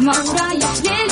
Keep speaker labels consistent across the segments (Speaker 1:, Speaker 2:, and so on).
Speaker 1: ما هو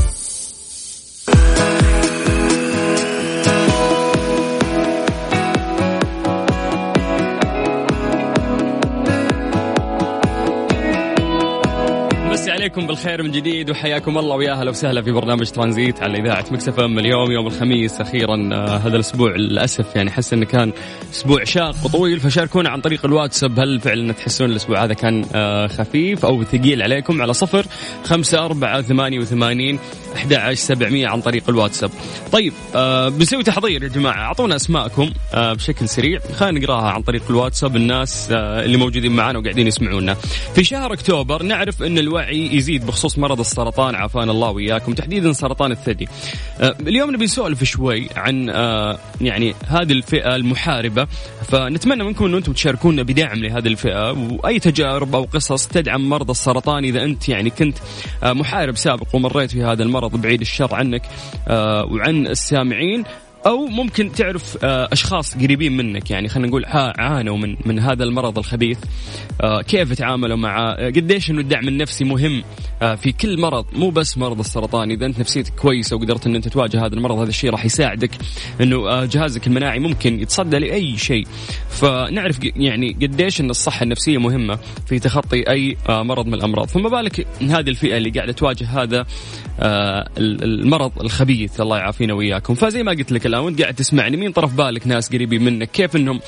Speaker 2: مسيكم بالخير من جديد وحياكم الله ويا أهلا وسهلا في برنامج ترانزيت على إذاعة ميكس إف إم. اليوم يوم الخميس أخيرا آه، هذا الأسبوع للأسف يعني احس إنه كان أسبوع شاق وطويل فشاركونا عن طريق الواتساب هل فعلا تحسون الأسبوع هذا كان آه، خفيف أو ثقيل عليكم؟ على صفر خمسة أربعة ثمانية وثمانين أحد سبعمية عن طريق الواتساب. طيب آه بنسوي تحضير يا جماعة. أعطونا أسماءكم بشكل سريع. خلينا نقراها عن طريق الواتساب الناس اللي موجودين معنا وقاعدين يسمعونا. في شهر أكتوبر نعرف أن الوعي يزيد بخصوص مرض السرطان عافانا الله وإياكم. تحديدا سرطان الثدي. آه اليوم نبي نسولف شوي عن آه يعني هذه الفئة المحاربة. فنتمنى منكم أنه أنتم تشاركونا بدعم لهذه الفئة وأي تجارب أو قصص تدعم مرضى السرطان. إذا أنت يعني كنت آه محارب سابق ومريت في هذا المرض بعيد الشر عنك وعن السامعين أو ممكن تعرف آه، أشخاص قريبين منك. يعني خلينا نقول عانوا من من هذا المرض الخبيث. آه، كيف تعاملوا معه؟ آه، قديش إنه الدعم النفسي مهم في كل مرض مو بس مرض السرطان. إذا أنت نفسيتك كويسة وقدرت إن أنت تواجه هذا المرض هذا الشيء راح يساعدك إنه جهازك المناعي ممكن يتصدى لأي شيء. فنعرف يعني قديش إن الصحة النفسية مهمة في تخطي أي مرض من الأمراض. فما بالك هذه الفئة اللي قاعدة تواجه هذا ال- المرض الخبيث. الله يعافينا وإياكم. فزي ما قلت لك الان وانت قاعد تسمعني مين طرف بالك ناس قريبين منك؟ كيف انهم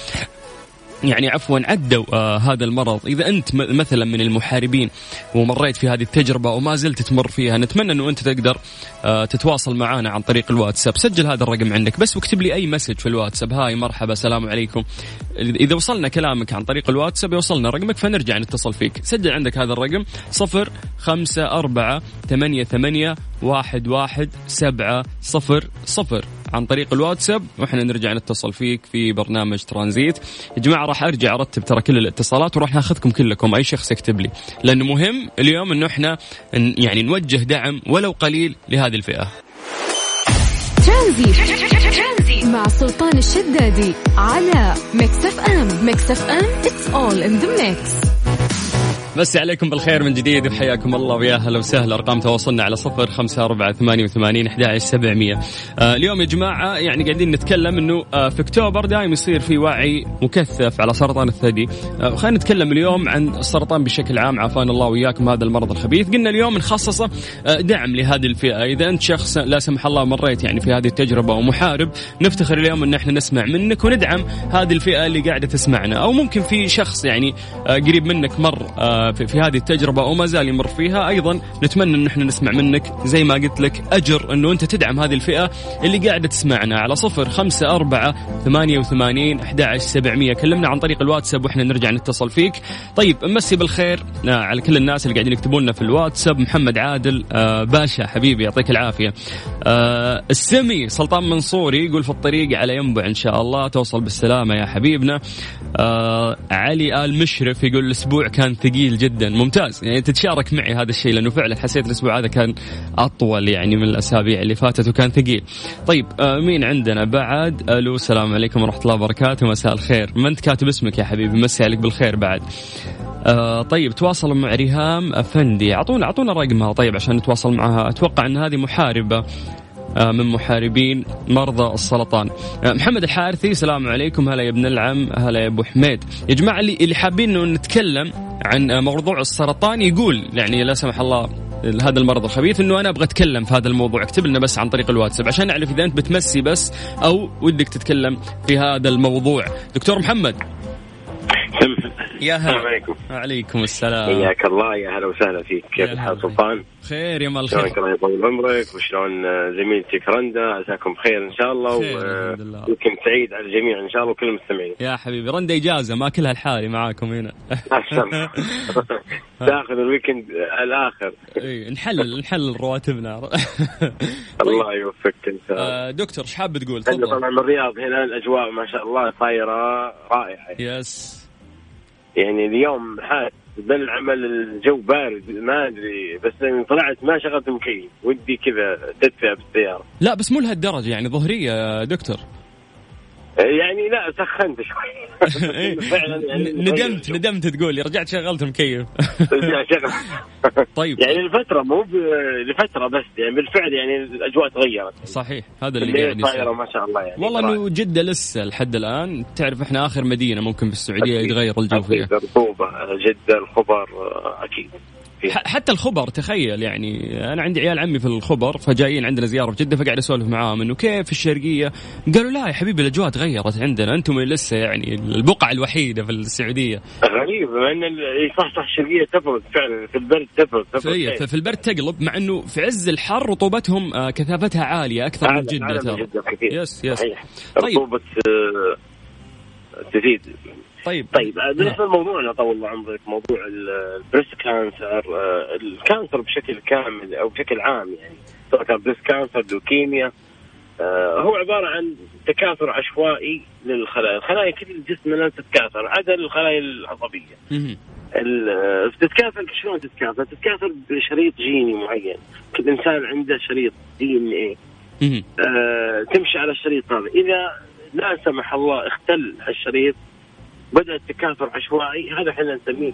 Speaker 2: يعني عفوا عدوا آه هذا المرض. إذا أنت مثلا من المحاربين ومريت في هذه التجربة وما زلت تمر فيها نتمنى إنه أنت تقدر آه تتواصل معنا عن طريق الواتساب. سجل هذا الرقم عندك بس واكتب لي أي مسج في الواتساب. هاي مرحبا سلام عليكم. إذا وصلنا كلامك عن طريق الواتساب يوصلنا رقمك فنرجع نتصل فيك. سجل عندك هذا الرقم صفر خمسة أربعة ثمانية ثمانية واحد واحد سبعة صفر صفر. عن طريق الواتساب وإحنا نرجع نتصل فيك في برنامج ترانزيت. يا جماعة راح أرجع أرتب ترى كل الاتصالات وراح ناخذكم كلكم أي شخص يكتب لي. لأنه مهم اليوم إنه إحنا يعني نوجه دعم ولو قليل لهذه الفئة.
Speaker 3: ترانزيت. مع سلطان الشدادي على ميكس إف إم. ميكس إف إم it's all in the mix.
Speaker 2: مسيكم بالخير من جديد وحياكم الله ويا أهلا وسهلا. أرقام تواصلنا على صفر خمسة أربعة ثمانية وثمانين أحد سبعمية. آه اليوم يا جماعة يعني قاعدين نتكلم إنه آه في أكتوبر دائما يصير في وعي مكثف على سرطان الثدي. آه خلينا نتكلم اليوم عن السرطان بشكل عام. عافانا الله وياكم هذا المرض الخبيث. قلنا اليوم نخصصه آه دعم لهذه الفئة. إذا أنت شخص لا سمح الله مريت يعني في هذه التجربة ومحارب نفتخر اليوم إن إحنا نسمع منك وندعم هذه الفئة اللي قاعدة تسمعنا. أو ممكن في شخص يعني آه قريب منك مر آه في, في هذه التجربة وما زال يمر فيها. أيضا نتمنى إن إحنا نسمع منك زي ما قلت لك أجر إنه أنت تدعم هذه الفئة اللي قاعدة تسمعنا على صفر خمسة أربعة ثمانية وثمانين أحد سبعمية. كلمنا عن طريق الواتساب وإحنا نرجع نتصل فيك. طيب مسي بالخير. آه على كل الناس اللي قاعدين يكتبون لنا في الواتساب محمد عادل آه باشا حبيبي يعطيك العافية. آه السمي سلطان منصوري يقول في الطريق على ينبع إن شاء الله. توصل بالسلامة يا حبيبنا. علي آل مشرف يقول الأسبوع كان ثقيل جدا. ممتاز. يعني تتشارك معي هذا الشيء لأنه فعلا حسيت الأسبوع هذا كان أطول يعني من الأسابيع اللي فاتت وكان ثقيل. طيب آه مين عندنا؟ بعد ألو السلام عليكم ورحمة الله وبركاته. مساء الخير. ما أنت كاتب اسمك يا حبيبي؟ مسي عليك بالخير بعد. آه طيب تواصلوا مع ريهام أفندي. أعطونا أعطونا رقمها طيب عشان نتواصل معها. أتوقع إن هذه محاربة. من محاربين مرضى السرطان. آه، محمد الحارثي السلام عليكم. هلا يا ابن العم هلا يا أبو حميد. يا جماعة اللي اللي حابين إنه نتكلم عن آه، موضوع السرطان يقول يعني لا سمح الله هذا المرض الخبيث إنه أنا أبغى أتكلم في هذا الموضوع. اكتب لنا بس عن طريق الواتساب عشان نعرف إذا أنت بتمسي بس أو ودك تتكلم في هذا الموضوع. دكتور محمد. يا
Speaker 4: السلام
Speaker 2: هلا
Speaker 4: عليكم.
Speaker 2: عليكم السلام.
Speaker 4: حياك الله. يا هلا وسهلا فيك. كيف الحال. سلطان؟
Speaker 2: خير يا مال
Speaker 4: شلونك
Speaker 2: خير
Speaker 4: الله يطول عمرك؟ وشلون آه، زميلتك رندا؟ عساكم بخير إن شاء الله. ويمكن سعيد على الجميع إن شاء الله وكل المستمعين
Speaker 2: يا حبيبي رندا إجازة ما كلها الحالي معاكم هنا.
Speaker 4: تأخذ الويكند الآخر.
Speaker 2: إيه، نحلل نحلل رواتبنا.
Speaker 4: الله يوفقك إن شاء الله.
Speaker 2: آه، دكتور إيش حاب تقول؟
Speaker 4: طبعا من الرياض هنا الأجواء ما شاء الله صايره رائعة.
Speaker 2: يس.
Speaker 4: يعني اليوم حاس بالعمل الجو بارد ما أدري بس لما طلعت ما شغلت مكيف ودي كذا تدفئه بالسيارة.
Speaker 2: لا بس مو لهالدرجة يعني ظهرية دكتور.
Speaker 4: يعني لا سخنت شوي.
Speaker 2: إيه،
Speaker 4: فعلا يعني
Speaker 2: ندمت ندمت تقول رجعت شغلت مكيف.
Speaker 4: رجع شغل
Speaker 2: طيب.
Speaker 4: يعني لفترة مو لفترة بس يعني بالفعل يعني الأجواء تغيرت.
Speaker 2: صحيح هذا اللي قاعد يصير.
Speaker 4: ما شاء الله يعني.
Speaker 2: والله إنه جدة لسه لحد الآن. تعرف إحنا آخر مدينة ممكن بالسعوديه. يتغير الجو فيها.
Speaker 4: رطوبه جدة الخبر
Speaker 2: أكيد. حتى الخبر تخيل يعني أنا عندي عيال عمي في الخبر فجايين عندنا زيارة في جدة فقاعد أسولف معاهم إنه كيف الشرقية؟ قالوا لا يا حبيبي الأجواء تغيرت عندنا أنتم لسه يعني البقعة الوحيدة في السعودية
Speaker 4: غريب مع إن صح صح الشرقية تبرد فعلا في البرد تبرد تبرد
Speaker 2: في. في البرد تقلب مع إنه في عز الحر رطوبتهم آه، كثافتها عالية أكثر من
Speaker 4: أعلى- جدة من
Speaker 2: ترى. يس يس
Speaker 4: صحيح
Speaker 2: طيب.
Speaker 4: رطوبة آه، تزيد
Speaker 2: طيب.
Speaker 4: طيب آه، بالنسبة لموضوعنا طول الله عمرك موضوع ال- ال breast cancer آه، ال cancer بشكل كامل أو بشكل عام يعني. سواء كان breast cancer leukemia آه، هو عبارة عن تكاثر عشوائي للخلايا، الخلايا كل الجسم منها تتكاثر عدا الخلايا العصبية. تتكاثر شلون تتكاثر؟ تتكاثر بشريط جيني معين، كل إنسان عنده شريط
Speaker 2: DNA.
Speaker 4: آه، تمشي على الشريط هذا. إذا لا سمح الله اختل الشريط بدا التكاثر عشوائي هذا إحنا نسميه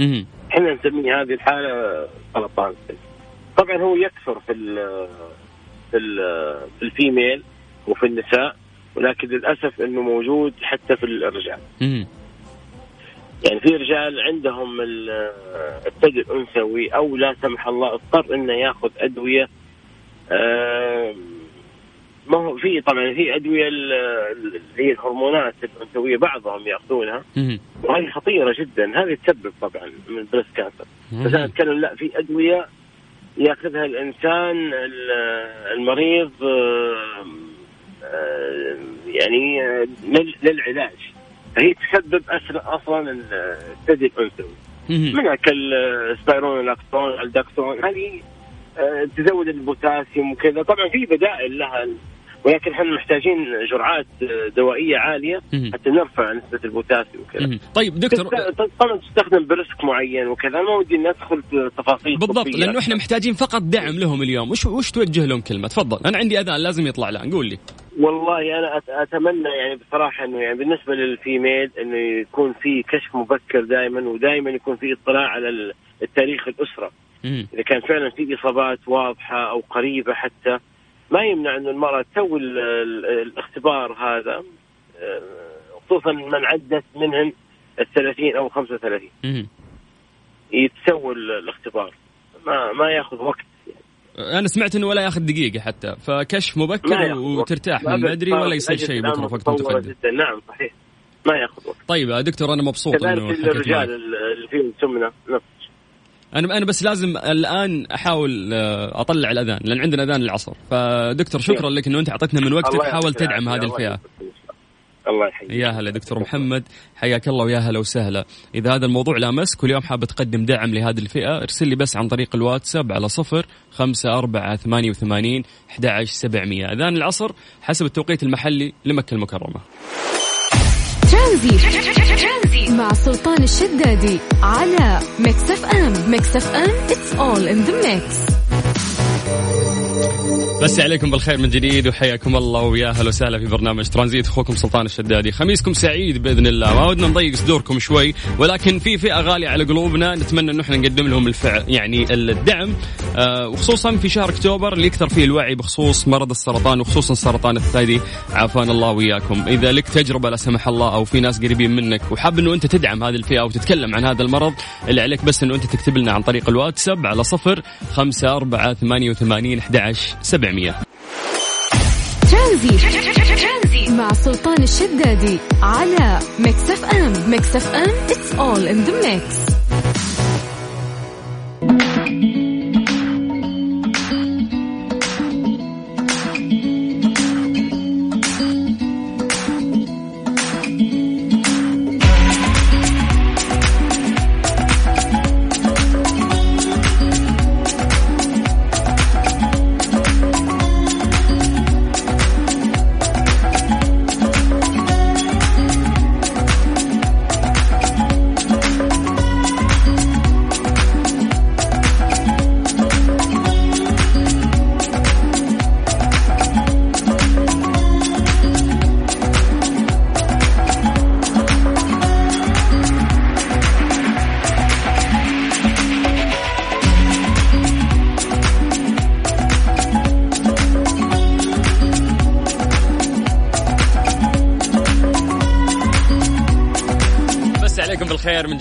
Speaker 2: مهم.
Speaker 4: إحنا نسميه هذه الحالة سرطان طبعا هو يكثر في ال في ال في الفيميل وفي النساء ولكن للأسف إنه موجود حتى في الرجال. يعني في رجال عندهم ال- الثدي الأنثوي أو لا سمح الله اضطر إنه ياخذ أدوية ما هو في طبعا في أدوية ال- اللي هي الهرمونات الأنثوية بعضهم
Speaker 2: يأخذونها.
Speaker 4: وهذه خطيرة جدا. هذه تسبب طبعا من breast cancer بس أنا اتكلم لا في أدوية يأخذها الإنسان ال- المريض يعني آه، لل- للعلاج. فهي تسبب أصلا الثدي
Speaker 2: الأنثوي.
Speaker 4: منها كال spironolactone Aldactone هذه آه، تزود البوتاسيوم وكذا. طبعا في بدائل لها ولكن إحنا محتاجين جرعات دوائية
Speaker 2: عالية.
Speaker 4: حتى نرفع نسبة البوتاسيوم وكذا.
Speaker 2: طيب دكتور
Speaker 4: طبعا تستخدم brisk معين وكذا. ما ودي ندخل في تفاصيل
Speaker 2: بالضبط
Speaker 4: طبية.
Speaker 2: لأنه إحنا محتاجين فقط دعم لهم اليوم. وش وش توجه لهم كلمة؟ تفضل. أنا عندي أذان لازم يطلع الآن. قول لي.
Speaker 4: والله أنا أتمنى يعني بصراحة إنه يعني بالنسبة لل female إنه يكون في كشف مبكر دائما ودائما يكون في اطلاع على ال- التاريخ
Speaker 2: الأسرة.
Speaker 4: إذا كان فعلا في إصابات واضحة أو قريبة حتى. ما يمنع إنه المرأة تسوي ال- ال- الاختبار هذا آه، خصوصا من عدت منهن ال 30 أو 35
Speaker 2: مهم.
Speaker 4: يتسووا ال- الاختبار. ما ما ياخذ وقت.
Speaker 2: أنا سمعت إنه ولا ياخذ دقيقة حتى فكشف مبكر. وترتاح من بدري ولا يصير شيء بكرة وقت متقدم
Speaker 4: نعم صحيح. ما ياخذ وقت.
Speaker 2: طيب يا دكتور أنا مبسوط إنه.
Speaker 4: الرجال اللي فيهم سمنة. نفس
Speaker 2: أنا أنا بس لازم الآن أحاول آه، أطلع الأذان لأن عندنا أذان العصر فدكتور شكرا لك إنه أنت أعطيتنا من وقتك. حاول تدعم. هذه
Speaker 4: الفئة. الله يحييك.
Speaker 2: يا هلا دكتور محمد. حياك الله ويا هلا وسهلا. إذا هذا الموضوع لامسك واليوم حاب تقدم دعم لهذه الفئة ارسل لي بس عن طريق الواتساب على صفر خمسة أربعة ثمانية وثمانين أحد سبعمية. أذان العصر حسب التوقيت المحلي لمكة المكرمة.
Speaker 3: ترانزيت مع سلطان الشدادي على ميكس اف ام ميكس اف ام it's all in the mix.
Speaker 2: مسيكم بالخير من جديد وحياكم الله ويا أهلا وسهلا في برنامج ترانزيت. أخوكم سلطان الشدادي. خميسكم سعيد بإذن الله. ما ودنا نضيق صدوركم شوي ولكن في فئة غالية على قلوبنا. نتمنى إنه إحنا نقدم لهم الفعل يعني الدعم. آه وخصوصا في شهر أكتوبر اللي يكثر فيه الوعي بخصوص مرض السرطان وخصوصا سرطان الثدي. عافانا الله وياكم. إذا لك تجربة لا سمح الله أو في ناس قريبين منك وحاب إنه أنت تدعم هذه الفئة وتتكلم عن هذا المرض اللي عليك بس إنه أنت تكتب لنا عن طريق الواتساب على صفر خمسة أربعة ثمانية وثمانين أحد عشر سبعمية
Speaker 3: ترانزي. مع سلطان الشدادي على Mix FM. Mix FM it's all in the mix.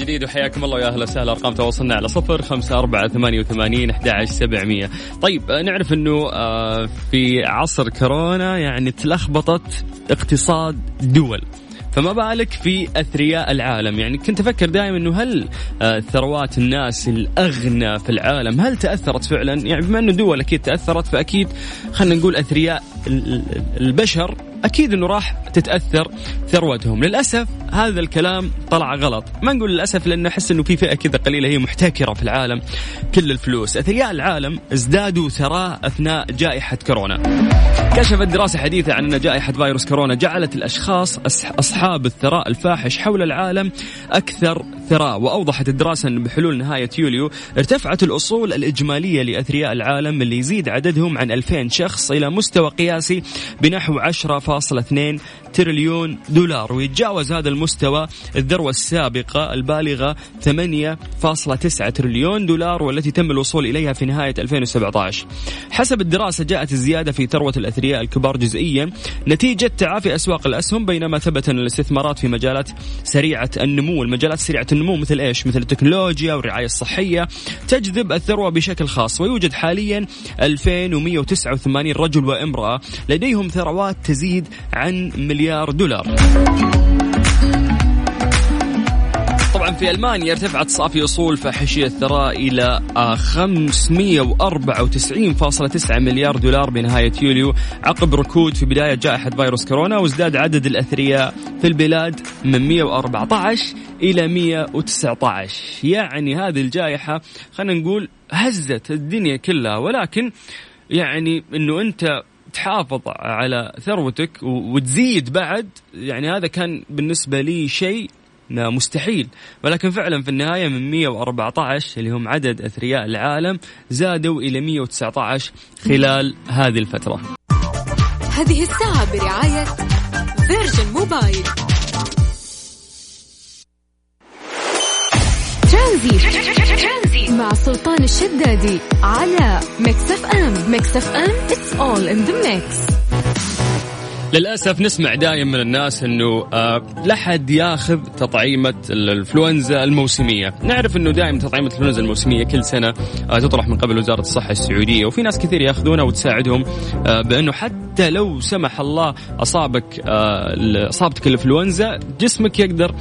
Speaker 2: جديد وحياكم الله ويا أهلا وسهلا. أرقام تواصلنا على صفر خمسة أربعة ثمانية وثمانين أحد سبعمية. طيب نعرف أنه آه، في عصر كورونا يعني تلخبطت اقتصاد دول. فما بالك في أثرياء العالم؟ يعني كنت أفكر دائما إنه هل آه، ثروات الناس الأغنى في العالم هل تأثرت فعلا؟ يعني بما إنه دول أكيد تأثرت فأكيد خلينا نقول أثرياء ال- ال- البشر أكيد إنه راح تتأثر ثروتهم. للأسف هذا الكلام طلع غلط. ما نقول للأسف لأنه أحس إنه في فئة كذا قليلة هي محتكرة في العالم كل الفلوس. اثرياء العالم ازدادوا ثراء أثناء جائحة كورونا. كشفت دراسة حديثة عن أن جائحة فيروس كورونا جعلت الأشخاص أص- أصحاب الثراء الفاحش حول العالم أكثر ثراء وأوضحت الدراسة أن بحلول نهاية يوليو ارتفعت الأصول الإجمالية لأثرياء العالم اللي يزيد عددهم عن 2000 شخص إلى مستوى قياسي بنحو 10.2 تريليون دولار ويتجاوز هذا المستوى الذروة السابقة البالغة 8.9 تريليون دولار والتي تم الوصول إليها في نهاية 2017 حسب الدراسة جاءت الزيادة في ثروة الأثرياء الكبار جزئيا نتيجة تعافي أسواق الأسهم بينما ثبت أن الاستثمارات في مجالات سريعة النمو المجالات سريعة النمو مثل إيش؟ مثل التكنولوجيا والرعاية الصحية. تجذب الثروة بشكل خاص. ويوجد حاليا 2189 رجل وامرأة لديهم ثروات تزيد عن مليار دولار. طبعا في ألمانيا ارتفعت صافي أصول فاحشيه الثراء إلى آه، 594.9 مليار دولار بنهاية يوليو عقب ركود في بداية جائحة فيروس كورونا وازداد عدد الأثرياء في البلاد من 114 إلى 119 يعني هذه الجائحة خلينا نقول هزت الدنيا كلها ولكن يعني إنه أنت تحافظ على ثروتك وتزيد بعد يعني هذا كان بالنسبة لي شيء مستحيل. ولكن فعلا في النهاية من 114 اللي هم عدد أثرياء العالم زادوا إلى 119 خلال هذه الفترة.
Speaker 3: هذه الساعة برعاية فيرجن موبايل. ترانزي مع سلطان الشدادي على Mix FM. Mix FM it's all in the mix.
Speaker 2: للأسف نسمع دائما من الناس إنه آه لا حد ياخذ تطعيمة الإنفلونزا الموسمية، نعرف إنه دائما تطعيمة الإنفلونزا الموسمية كل سنة آه تطرح من قبل وزارة الصحة السعودية وفي ناس كثير ياخذونها وتساعدهم آه بإنه حتى لو لا سمح الله أصابك آه أصابتك الإنفلونزا جسمك يقدر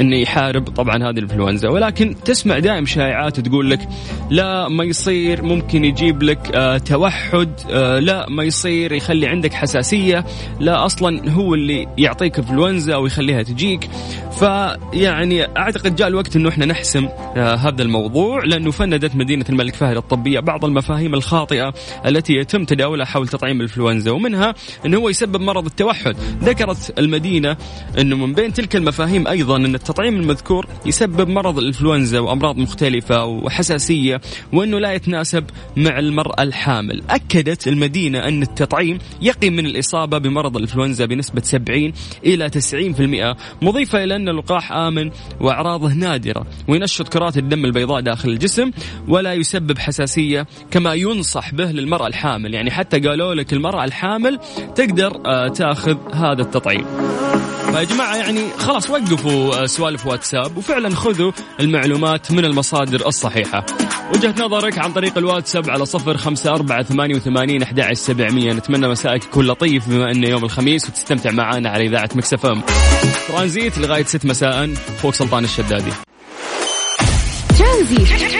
Speaker 2: إنه يحارب طبعا هذه الإنفلونزا. ولكن تسمع دائم شائعات تقول لك لا ما يصير ممكن يجيب لك آه توحد آه لا ما يصير يخلي عندك حساسية لا أصلا هو اللي يعطيك إنفلونزا أو يخليها تجيك. فيعني أعتقد جاء الوقت إنه إحنا نحسم هذا الموضوع لأنه فندت مدينة الملك فهد الطبية بعض المفاهيم الخاطئة التي يتم تداولها حول تطعيم الإنفلونزا. ومنها إنه هو يسبب مرض التوحد. ذكرت المدينة إنه من بين تلك المفاهيم أيضا إن التطعيم المذكور يسبب مرض الإنفلونزا وأمراض مختلفة وحساسية وإنه لا يتناسب مع المرأة الحامل. أكدت المدينة إن التطعيم يقي من الإصابة بمرض الإنفلونزا بنسبة 70 إلى 90% مضيفة إلى أن اللقاح آمن وأعراضه نادرة وينشط كرات الدم البيضاء داخل الجسم ولا يسبب حساسية كما ينصح به للمرأة الحامل. يعني حتى قالوا لك المرأة الحامل تقدر آه، تأخذ هذا التطعيم. فيا جماعة يعني خلاص وقفوا آه، سوالف واتساب وفعلا خذوا المعلومات من المصادر الصحيحة. وجهة نظرك عن طريق الواتساب على صفر خمسة أربعة ثمانية وثمانين أحد سبعمية. نتمنى مسائك يكون لطيف بما أنه يوم الخميس وتستمتع معنا على إذاعة Mix FM Tranzit لغاية ست مساء أخوك سلطان الشدادي.
Speaker 3: ترانزي مع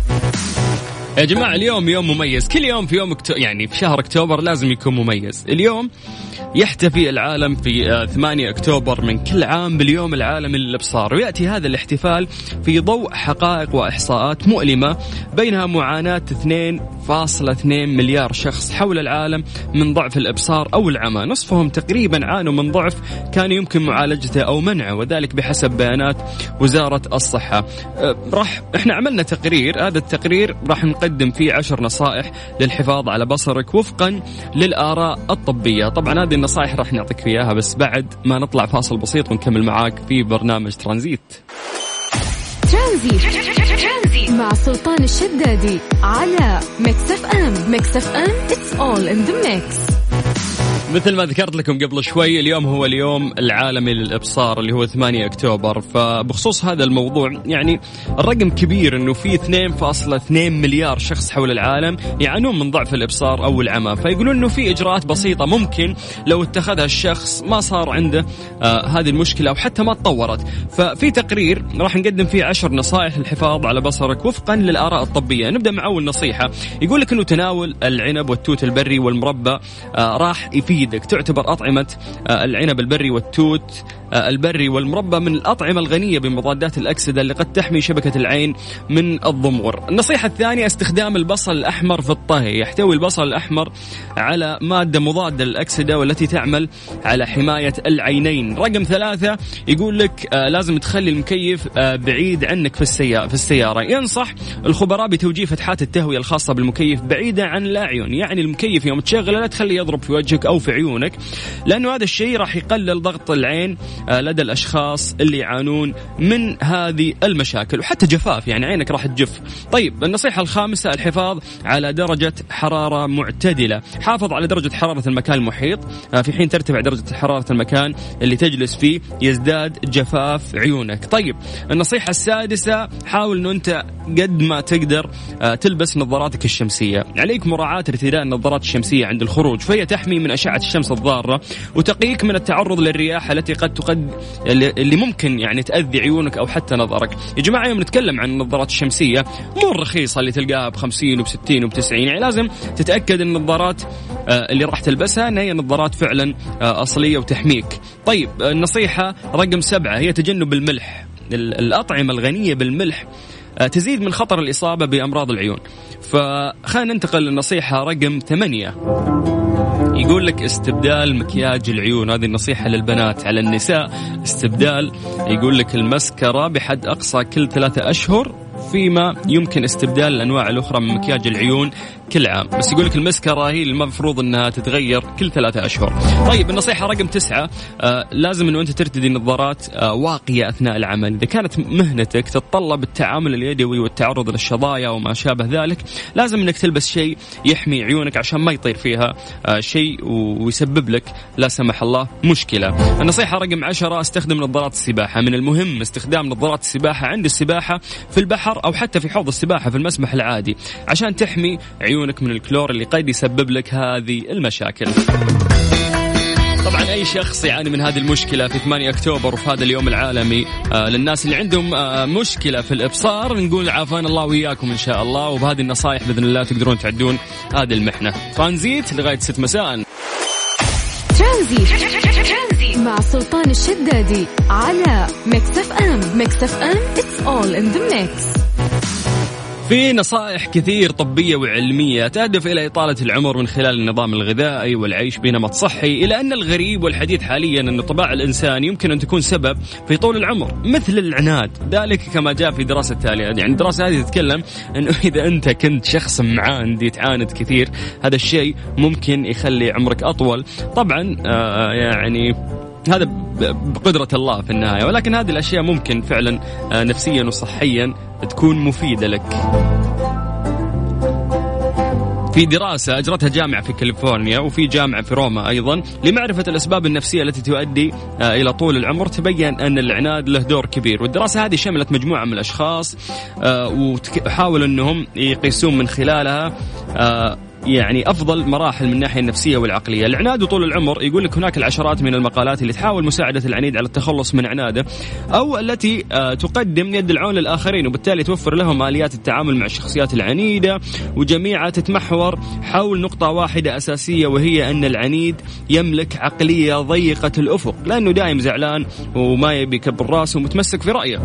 Speaker 2: يا جماعة اليوم يوم مميز. كل يوم في يوم أكتو... يعني في شهر أكتوبر لازم يكون مميز. اليوم يحتفي العالم في آه، 8 أكتوبر من كل عام باليوم العالمي للإبصار. ويأتي هذا الاحتفال في ضوء حقائق وإحصاءات مؤلمة بينها معاناة 2.2 مليار شخص حول العالم من ضعف الإبصار أو العمى. نصفهم تقريبا عانوا من ضعف كان يمكن معالجته أو منعه وذلك بحسب بيانات وزارة الصحة. آه، راح إحنا عملنا تقرير. هذا التقرير راح نقدم فيه عشر نصائح للحفاظ على بصرك وفقا للآراء الطبية. طبعا هذه النصائح راح نعطيك فيها بس بعد ما نطلع فاصل بسيط ونكمل معاك في برنامج Tranzit.
Speaker 3: Tranzit مع سلطان الشدادي على Mix FM. Mix FM it's all in the mix.
Speaker 2: مثل ما ذكرت لكم قبل شوي اليوم هو اليوم العالمي للإبصار اللي هو 8 أكتوبر. فبخصوص هذا الموضوع يعني الرقم كبير إنه في 2.2 مليار شخص حول العالم يعانون من ضعف الإبصار أو العمى. فيقولون إنه في إجراءات بسيطة ممكن لو اتخذها الشخص ما صار عنده آه هذه المشكلة أو حتى ما تطورت. ففي تقرير راح نقدم فيه عشر نصائح للحفاظ على بصرك وفقا للآراء الطبية. نبدأ مع اول نصيحة. يقول لك إنه تناول العنب والتوت البري والمربى آه راح يفيدك تعتبر أطعمة آه العنب البري والتوت آه البري والمربى من الأطعمة الغنية بمضادات الأكسدة اللي قد تحمي شبكة العين من الضمور. النصيحة الثانية استخدام البصل الأحمر في الطهي. يحتوي البصل الأحمر على مادة مضادة للأكسدة والتي تعمل على حماية العينين. رقم ثلاثة يقول لك آه لازم تخلي المكيف بعيد عنك في السيارة, في السيارة. ينصح الخبراء بتوجيه فتحات التهوية الخاصة بالمكيف بعيدة عن الأعين. يعني المكيف يوم تشغله لا تخليه يضرب في وجهك أو في عيونك لأنه هذا الشيء راح يقلل ضغط العين آه لدى الأشخاص اللي يعانون من هذه المشاكل وحتى جفاف يعني عينك راح تجف. طيب النصيحة الخامسة الحفاظ على درجة حرارة معتدلة، حافظ على درجة حرارة المكان المحيط آه في حين ترتفع درجة حرارة المكان اللي تجلس فيه يزداد جفاف عيونك. طيب النصيحة السادسة حاول إنه أنت قد ما تقدر آه تلبس نظاراتك الشمسية، عليك مراعاة ارتداء النظارات الشمسية عند الخروج فهي تحمي من أشعة الشمس الضارة وتقيك من التعرض للرياح التي قد تقد اللي ممكن يعني تأذي عيونك أو حتى نظرك. يا جماعة يوم نتكلم عن النظارات الشمسية مو الرخيصة اللي تلقاها ب 50 وب 60 وب 90 يعني لازم تتأكد أن النظارات اللي راح تلبسها أن هي نظارات فعلا أصلية وتحميك. طيب النصيحة رقم سبعة هي تجنب الملح. الأطعمة الغنية بالملح تزيد من خطر الإصابة بأمراض العيون. فخلينا ننتقل للنصيحة رقم ثمانية. يقول لك استبدال مكياج العيون هذه النصيحة للبنات على النساء استبدال يقول لك المسكرة بحد أقصى كل ثلاثة أشهر فيما يمكن استبدال الأنواع الأخرى من مكياج العيون كل عام بس يقول لك المسكرة هي المفروض إنها تتغير كل ثلاثة أشهر. طيب النصيحة رقم تسعة آه لازم إنه أنت ترتدي نظارات آه واقية أثناء العمل. إذا كانت مهنتك تتطلب التعامل اليدوي والتعرض للشظايا وما شابه ذلك لازم إنك تلبس شيء يحمي عيونك عشان ما يطير فيها آه شيء ويسبب لك لا سمح الله مشكلة. النصيحة رقم عشرة استخدم نظارات السباحة. من المهم استخدام نظارات السباحة عند السباحة في أو حتى في حوض السباحة في المسبح العادي عشان تحمي عيونك من الكلور اللي قد يسبب لك هذه المشاكل. طبعا أي شخص يعاني من هذه المشكلة في 8 أكتوبر وفي هذا اليوم العالمي آه للناس اللي عندهم آه مشكلة في الإبصار نقول عافانا الله وياكم إن شاء الله وبهذه النصائح بإذن الله تقدرون تعدون هذه المحنة. ترانزيت لغاية 6 مساء.
Speaker 3: ترانزي مع سلطان الشدادي على Mix FM Mix FM it's all in the mix
Speaker 2: في نصائح كثير طبية وعلمية تهدف إلى إطالة العمر من خلال النظام الغذائي والعيش بنمط صحي إلا أن الغريب والحديث حاليا أن طباع الإنسان يمكن أن تكون سبب في طول العمر مثل العناد. ذلك كما جاء في دراسة تالية. يعني الدراسة هذه تتكلم أنه إذا أنت كنت شخص معاند يتعاند كثير هذا الشيء ممكن يخلي عمرك أطول. طبعا آه يعني هذا بقدرة الله في النهاية ولكن هذه الأشياء ممكن فعلا نفسيا وصحيا تكون مفيدة لك. في دراسة أجرتها جامعة في كاليفورنيا وفي جامعة في روما أيضا لمعرفة الأسباب النفسية التي تؤدي آه، إلى طول العمر تبين أن العناد له دور كبير. والدراسة هذه شملت مجموعة من الأشخاص آه، وحاولوا أنهم يقيسون من خلالها آه، يعني أفضل مراحل من الناحية النفسية والعقلية، العناد وطول العمر يقول لك هناك العشرات من المقالات اللي تحاول مساعدة العنيد على التخلص من عناده أو التي آه، تقدم يد العون للآخرين وبالتالي توفر لهم آليات التعامل مع الشخصيات العنيدة وجميعها تتمحور حول نقطة واحدة أساسية وهي أن العنيد يملك عقلية ضيقة الأفق لأنه دائم زعلان وما يبي يكبر راسه ومتمسك في رأيه.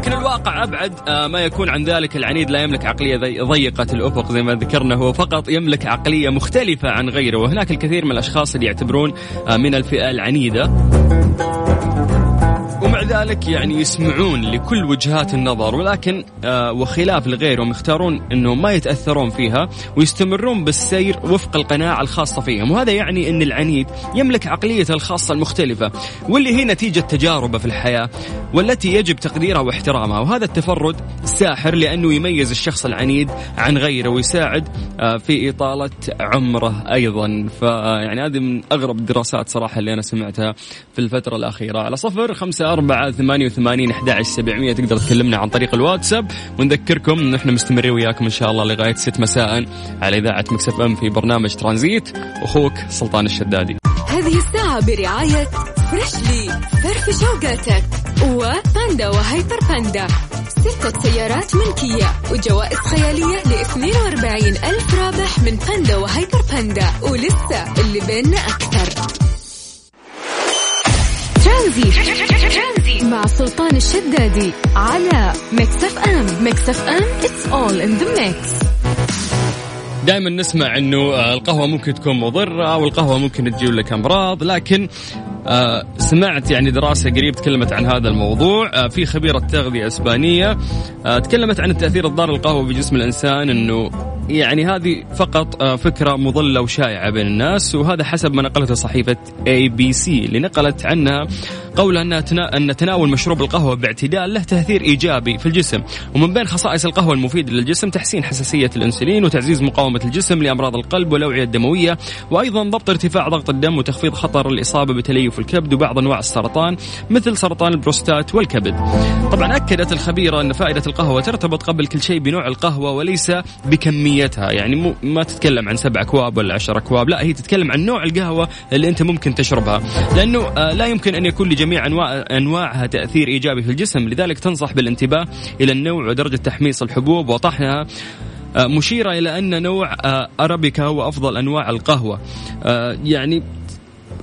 Speaker 2: لكن الواقع أبعد آه، ما يكون عن ذلك. العنيد لا يملك عقلية ضي- ضيقة الأفق زي ما ذكرنا. هو فقط يملك عقلية مختلفة عن غيره وهناك الكثير من الأشخاص اللي يعتبرون آه، من الفئة العنيدة. ذلك يعني يسمعون لكل وجهات النظر ولكن آه وخلاف لغيرهم يختارون انهم ما يتأثرون فيها ويستمرون بالسير وفق القناعة الخاصة فيهم. وهذا يعني إن العنيد يملك عقليته الخاصة المختلفة واللي هي نتيجة تجاربه في الحياة والتي يجب تقديرها واحترامها. وهذا التفرد ساحر لأنه يميز الشخص العنيد عن غيره ويساعد آه في إطالة عمره أيضا. فيعني هذه من أغرب الدراسات صراحة اللي أنا سمعتها في الفترة الأخيرة. على صفر خمسة أربعة ثمانية وثمانين أحد سبعمية تقدر تكلمنا عن طريق الواتساب. ونذكركم ان إحنا مستمرين وياكم إن شاء الله لغاية 6 مساء على إذاعة Mix FM في برنامج ترانزيت. أخوك سلطان الشدادي.
Speaker 3: هذه الساعة برعاية Freshly فرفش أوقاتك وباندا وهيبر باندا. ستة سيارات ملكية وجوائز خيالية ل 42 ألف رابح من باندا وهيبر باندا. ولسه اللي بيننا أكثر. ترانزي مع سلطان الشدادي على Mix FM Mix FM it's all in the mix.
Speaker 2: دائما نسمع إنه القهوة ممكن تكون مضرة والقهوة ممكن تجيب لك أمراض لكن سمعت يعني دراسة قريب تكلمت عن هذا الموضوع. آه، في خبيرة تغذية إسبانية آه، تكلمت عن التاثير الضار للقهوه في جسم الإنسان إنه يعني هذه فقط آه، فكرة مضلة وشائعة بين الناس وهذا حسب ما نقلته صحيفة اي بي سي اللي نقلت عنها قولها أن أن تناول مشروب القهوة باعتدال له تأثير إيجابي في الجسم. ومن بين خصائص القهوة المفيده للجسم تحسين حساسية الإنسولين وتعزيز مقاومة الجسم لأمراض القلب والأوعية الدموية وأيضا ضبط ارتفاع ضغط الدم وتخفيض خطر الإصابة بتليف الكبد وبعض أنواع السرطان مثل سرطان البروستات والكبد. طبعا أكدت الخبيرة أن فائدة القهوة ترتبط قبل كل شيء بنوع القهوة وليس بكميتها، يعني مو ما تتكلم عن سبع أكواب ولا عشر أكواب، لا هي تتكلم عن نوع القهوة اللي أنت ممكن تشربها، لأنه آه، لا يمكن أن يكون لجميع انواع أنواعها تأثير إيجابي في الجسم، لذلك تنصح بالانتباه إلى النوع ودرجة تحميص الحبوب وطحنها آه، مشيرة إلى أن نوع آه، أرابيكا هو أفضل أنواع القهوة. يعني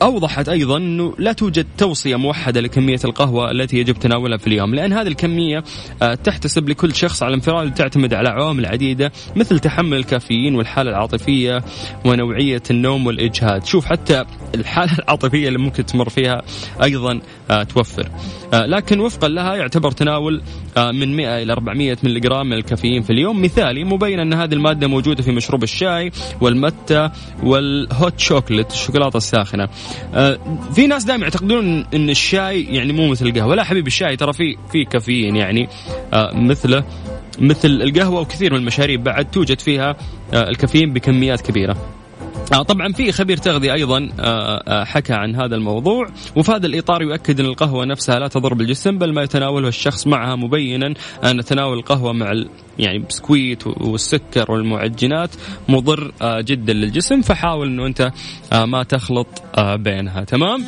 Speaker 2: أوضحت أيضا أنه لا توجد توصية موحدة لكمية القهوة التي يجب تناولها في اليوم لأن هذه الكمية آه، تحتسب لكل شخص على انفراد وتعتمد على عوامل عديدة مثل تحمل الكافيين والحالة العاطفية ونوعية النوم والإجهاد. شوف حتى الحالة العاطفية اللي ممكن تمر فيها أيضا آه، توفر. لكن وفقا لها يعتبر تناول آه، من 100 إلى 400 ملغ من الكافيين في اليوم. مثالي مبين أن هذه المادة موجودة في مشروب الشاي والمتة وال hot chocolate الشوكولاتة الساخنة. آه، في ناس دائما يعتقدون إن الشاي يعني مو مثل القهوة. لا حبيبي الشاي ترى في في كافيين يعني آه، مثله مثل القهوة وكثير من المشاريب. بعد توجد فيها آه، الكافيين بكميات كبيرة. آه طبعا في خبير تغذية أيضا آه آه حكى عن هذا الموضوع. وفي هذا الإطار يؤكد أن القهوة نفسها لا تضر بالجسم بل ما يتناوله الشخص معها مبينا أن تناول القهوة مع يعني بسكويت والسكر والمعجنات مضر آه جدا للجسم. فحاول أنه أنت آه ما تخلط آه بينها. تمام؟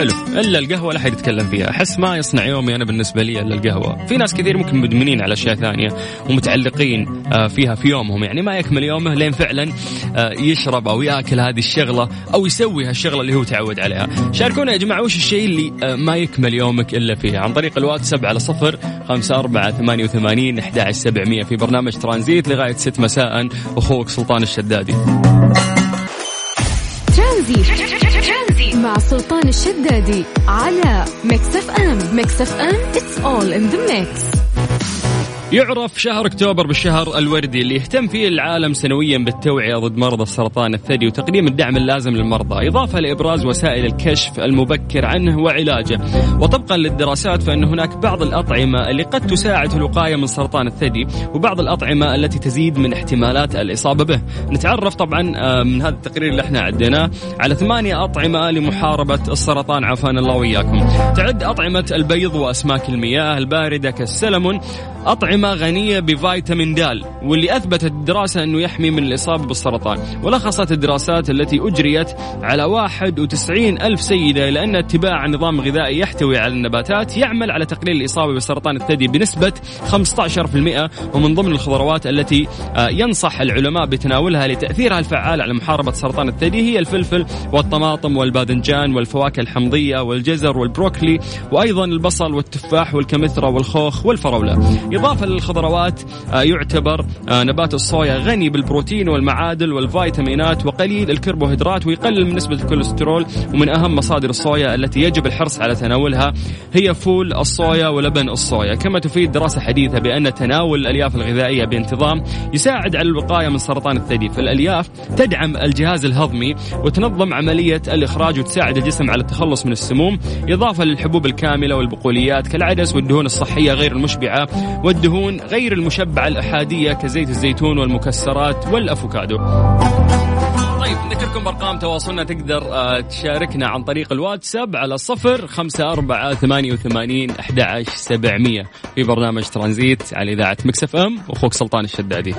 Speaker 2: حلو. إلا القهوة لا حد يتكلم فيها. أحس ما يصنع يومي أنا بالنسبة لي إلا القهوة. في ناس كثير ممكن مدمنين على أشياء ثانية ومتعلقين آه فيها في يومهم. يعني ما يكمل يومه لين فعلا آه يشرب أو يأكل هذه الشغلة أو يسوي هالشغلة اللي هو تعود عليها. شاركونا يا جماعة وش الشيء اللي آه ما يكمل يومك إلا فيه عن طريق الواتساب على صفر خمسة أربعة ثمانية وثمانين أحد سبعمية في برنامج ترانزيت لغاية ست مساء أخوك سلطان الشدادي.
Speaker 3: ترانزي مع سلطان الشدادي على Mix FM. Mix FM it's all in the mix.
Speaker 2: يعرف شهر أكتوبر بالشهر الوردي اللي يهتم فيه العالم سنويا بالتوعية ضد مرضى السرطان الثدي وتقديم الدعم اللازم للمرضى، إضافة لإبراز وسائل الكشف المبكر عنه وعلاجه، وطبقا للدراسات فإن هناك بعض الأطعمة اللي قد تساعد في الوقاية من سرطان الثدي، وبعض الأطعمة التي تزيد من احتمالات الإصابة به. نتعرف طبعا آه، من هذا التقرير اللي إحنا عديناه على ثمانية أطعمة لمحاربة السرطان عافانا الله وإياكم. تعد أطعمة البيض وأسماك المياه الباردة كالسلمون أطعمة غنية بفيتامين د واللي أثبتت الدراسة أنه يحمي من الإصابة بالسرطان. ولخصت الدراسات التي أجريت على 91 ألف سيدة إلى أن اتباع نظام غذائي يحتوي على النباتات يعمل على تقليل الإصابة بسرطان الثدي بنسبة 15% ومن ضمن الخضروات التي آه، ينصح العلماء بتناولها لتأثيرها الفعال على محاربة سرطان الثدي هي الفلفل والطماطم والباذنجان والفواكه الحمضية والجزر والبروكلي وأيضا البصل والتفاح والكمثرى والخوخ والفراولة. إضافة للخضروات آه، يعتبر آه، نبات الصويا غني بالبروتين والمعادن والفيتامينات وقليل الكربوهيدرات ويقلل من نسبة الكوليسترول ومن أهم مصادر الصويا التي يجب الحرص على تناولها هي فول الصويا ولبن الصويا. كما تفيد دراسة حديثة بأن تناول الألياف الغذائية بانتظام يساعد على الوقاية من سرطان الثدي. فالألياف تدعم الجهاز الهضمي وتنظم عملية الإخراج وتساعد الجسم على التخلص من السموم إضافة للحبوب الكاملة والبقوليات كالعدس والدهون الصحية غير المشبعة والدهون غير المشبعة الأحادية كزيت الزيتون والمكسرات والأفوكادو. طيب نذكركم بأرقام تواصلنا. تقدر آه، تشاركنا عن طريق الواتساب على صفر خمسة أربعة ثمانية وثمانين أحد سبعمية. في برنامج ترانزيت على إذاعة مكسف أم وأخوك سلطان الشدادي.